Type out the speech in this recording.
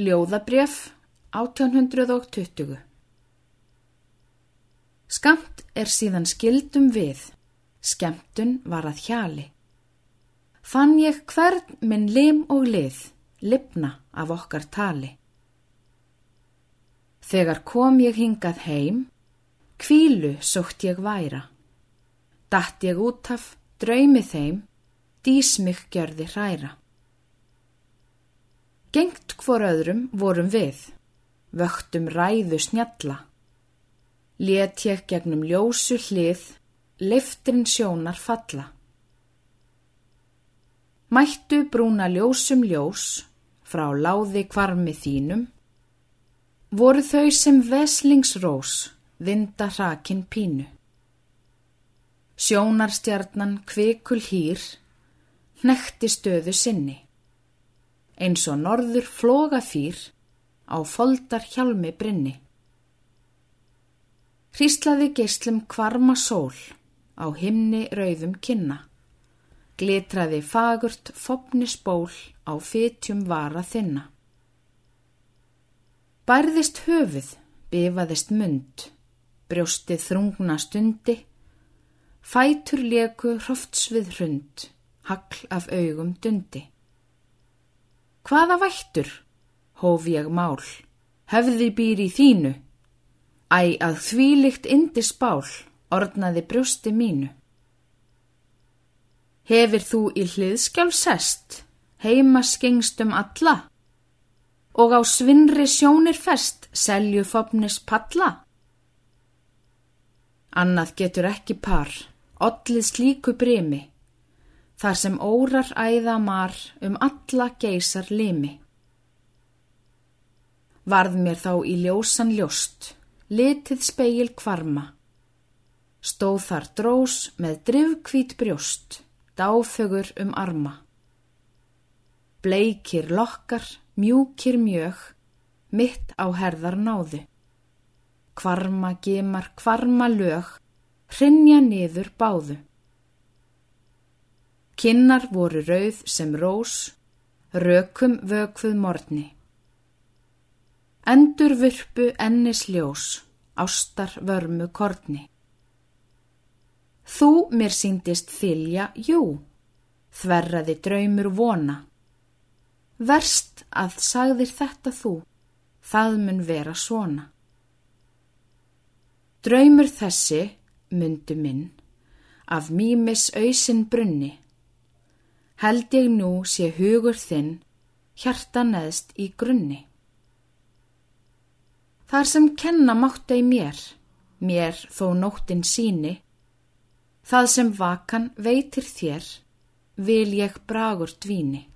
Ljóðabref 1820 Skamt er síðan skildum við, skemmtun var að hjali. Fann ég hvern minn lim og lið, lipna af okkar tali. Þegar kom ég hingað heim, kvílu sótt ég væra. Datt ég út af, draumi þeim, dísmygg gjörði hræra. Gengt hvor öðrum vorum við, vöktum ræðu snjalla. Let ég gegnum ljósu hlið, liftin sjónar falla. Mættu brúna ljósum ljós, frá láði kvarmi þínum, voru þau sem veslingsrós, vinda hrakin pínu. Sjónarstjarnan kvikul hýr, nekti stöðu sinni eins og norður flógafýr á foldar hjálmi brinni. Hríslaði geyslum kvarma sól á himni rauðum kynna, glitraði fagurt fopni spól á fytjum vara þinna. Bærðist höfuð, bifaðist mund, brjóstið þrungna stundi, fætur leku hrofts við hrund, hagl af augum dundi. Hvaða vættur? Hóf ég mál. Hefði býr í þínu. Æ að þvílikt indi spál, ornaði brjósti mínu. Hefir þú í hliðskjálf sest, heima skengstum alla, og á svinri sjónir fest, selju fopnis palla? Annað getur ekki par, ollið slíku bremi, þar sem órar æða mar um alla geysar limi. Varð mér þá í ljósan ljóst, litið speil kvarma. Stóð þar drós með drivkvít brjóst, dáfögur um arma. Bleikir lokkar, mjúkir mjög, mitt á herðar náðu. Kvarma gemar, kvarma lög, hrinja niður báðu. Kinnar voru rauð sem rós, rökum vökfuð morni. Endur virpu ennis ljós, ástar vörmu korni. Þú mér síndist þylja, jú, þverraði draumur vona. Verst að sagðir þetta þú, það mun vera svona. Draumur þessi, myndu minn, af mýmis auðsin brunni, held ég nú sé hugur þinn, hjarta neðst í grunni. Þar sem kenna mátta í mér, mér þó nóttin síni, það sem vakan veitir þér, vil ég bragur dvíni.